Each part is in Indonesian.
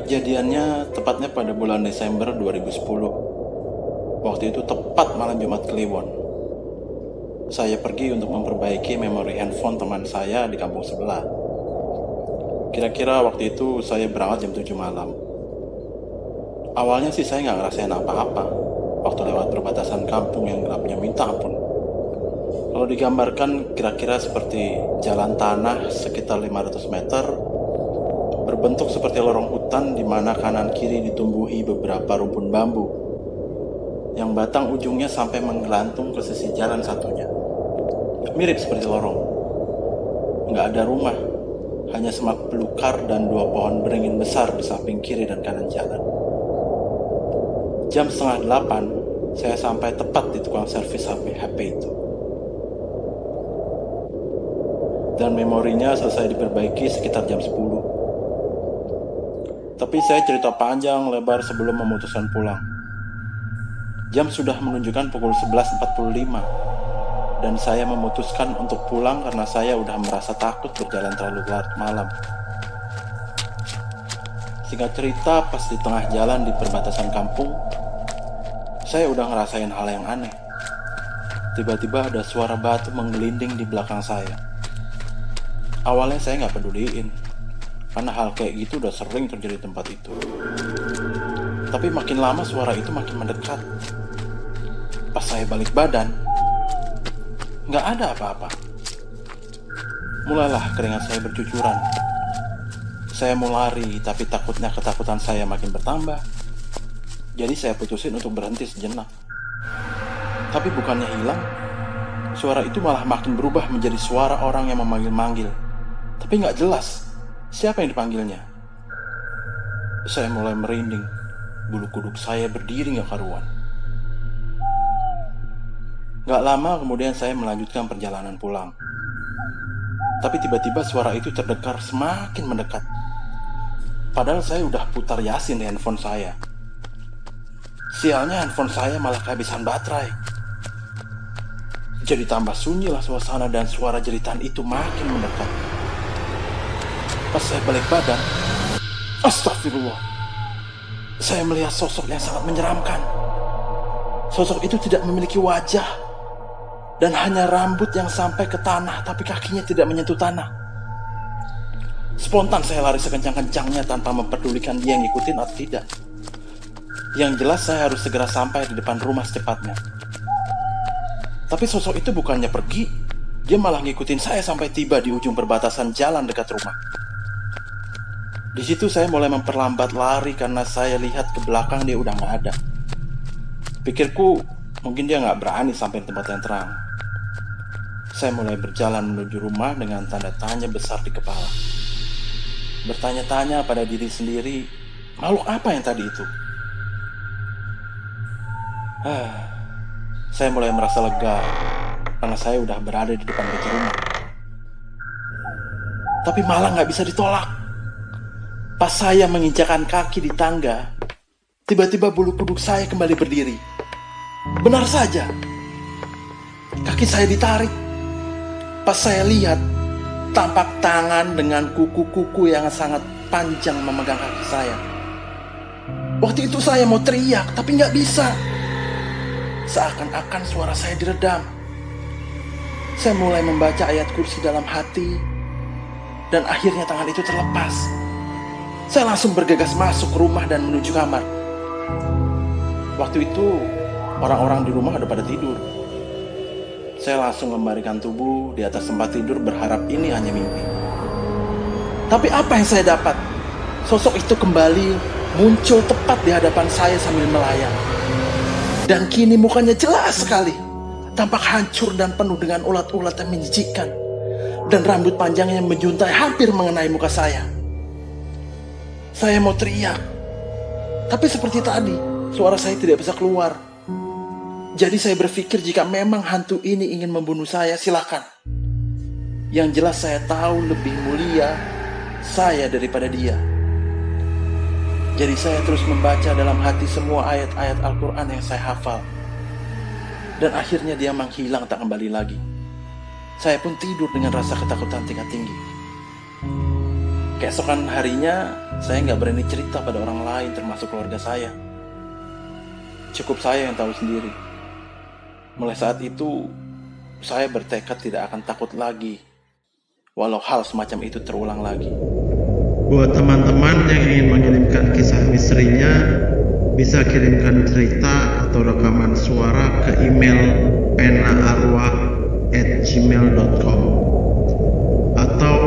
Kejadiannya tepatnya pada bulan Desember 2010. Waktu itu tepat malam Jumat Kliwon. Saya pergi untuk memperbaiki memori handphone teman saya di kampung sebelah. Kira-kira waktu itu saya berangkat jam 7 malam. Awalnya sih saya nggak ngerasain apa-apa waktu lewat perbatasan kampung yang gelapnya minta ampun. Kalau digambarkan kira-kira seperti jalan tanah sekitar 500 meter berbentuk seperti lorong hutan di mana kanan kiri ditumbuhi beberapa rumpun bambu yang batang ujungnya sampai menggelantung ke sisi jalan satunya. Mirip seperti lorong. Nggak ada rumah, hanya semak belukar dan dua pohon beringin besar di samping kiri dan kanan jalan. Jam setengah delapan, saya sampai tepat di tukang servis HP, HP itu. Dan memorinya selesai diperbaiki sekitar jam 10. Tapi saya cerita panjang lebar sebelum memutuskan pulang. Jam sudah menunjukkan pukul 11.45 dan saya memutuskan untuk pulang karena saya udah merasa takut berjalan terlalu larut malam. Singkat cerita, pas di tengah jalan di perbatasan kampung, saya udah ngerasain hal yang aneh. Tiba-tiba ada suara batu menggelinding di belakang saya. Awalnya saya nggak peduliin, karena hal kayak gitu udah sering terjadi di tempat itu. Tapi makin lama suara itu makin mendekat. Pas saya balik badan, nggak ada apa-apa. Mulailah keringat saya bercucuran. Saya mau lari, tapi takutnya ketakutan saya makin bertambah. Jadi saya putusin untuk berhenti sejenak. Tapi bukannya hilang, suara itu malah makin berubah menjadi suara orang yang memanggil-manggil. Tapi nggak jelas siapa yang dipanggilnya. Saya mulai merinding, bulu kuduk saya berdiri nggak karuan. Gak lama kemudian saya melanjutkan perjalanan pulang. Tapi tiba-tiba suara itu terdengar semakin mendekat. Padahal saya udah putar yasin di handphone saya. Sialnya handphone saya malah kehabisan baterai. Jadi tambah sunyi lah suasana dan suara jeritan itu makin mendekat. Pas saya balik badan, astagfirullah. Saya melihat sosok yang sangat menyeramkan. Sosok itu tidak memiliki wajah dan hanya rambut yang sampai ke tanah tapi kakinya tidak menyentuh tanah. Spontan saya lari sekencang-kencangnya tanpa memperdulikan dia yang ngikutin atau tidak. Yang jelas saya harus segera sampai di depan rumah secepatnya. Tapi sosok itu bukannya pergi, dia malah ngikutin saya sampai tiba di ujung perbatasan jalan dekat rumah. Di situ saya mulai memperlambat lari karena saya lihat ke belakang dia udah nggak ada. Pikirku mungkin dia nggak berani sampai tempat yang terang. Saya mulai berjalan menuju rumah dengan tanda tanya besar di kepala. Bertanya-tanya pada diri sendiri, makhluk apa yang tadi itu? Ah, saya mulai merasa lega karena saya udah berada di depan pintu rumah. Tapi malah nggak bisa ditolak. Pas saya menginjakan kaki di tangga, tiba-tiba bulu kuduk saya kembali berdiri. Benar saja, kaki saya ditarik. Pas saya lihat, tampak tangan dengan kuku-kuku yang sangat panjang memegang kaki saya. Waktu itu saya mau teriak, tapi nggak bisa. Seakan-akan suara saya diredam. Saya mulai membaca ayat kursi dalam hati, dan akhirnya tangan itu terlepas. Saya langsung bergegas masuk rumah dan menuju kamar. Waktu itu, orang-orang di rumah udah pada tidur. Saya langsung membarikan tubuh di atas tempat tidur berharap ini hanya mimpi. Tapi apa yang saya dapat? Sosok itu kembali muncul tepat di hadapan saya sambil melayang. Dan kini mukanya jelas sekali. Tampak hancur dan penuh dengan ulat-ulat yang menjijikkan. dan rambut panjangnya menjuntai hampir mengenai muka saya. Saya mau teriak, tapi seperti tadi, suara saya tidak bisa keluar. Jadi saya berpikir jika memang hantu ini ingin membunuh saya, silakan. Yang jelas saya tahu lebih mulia saya daripada dia. Jadi saya terus membaca dalam hati semua ayat-ayat Al-Quran yang saya hafal. Dan akhirnya dia menghilang tak kembali lagi. Saya pun tidur dengan rasa ketakutan tingkat tinggi. Keesokan harinya, saya nggak berani cerita pada orang lain termasuk keluarga saya. Cukup saya yang tahu sendiri. Mulai saat itu, saya bertekad tidak akan takut lagi. Walau hal semacam itu terulang lagi. Buat teman-teman yang ingin mengirimkan kisah misterinya, bisa kirimkan cerita atau rekaman suara ke email penaarwah@gmail.com atau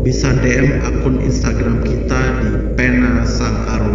bisa DM akun Instagram kita di Pena Sang Arwah.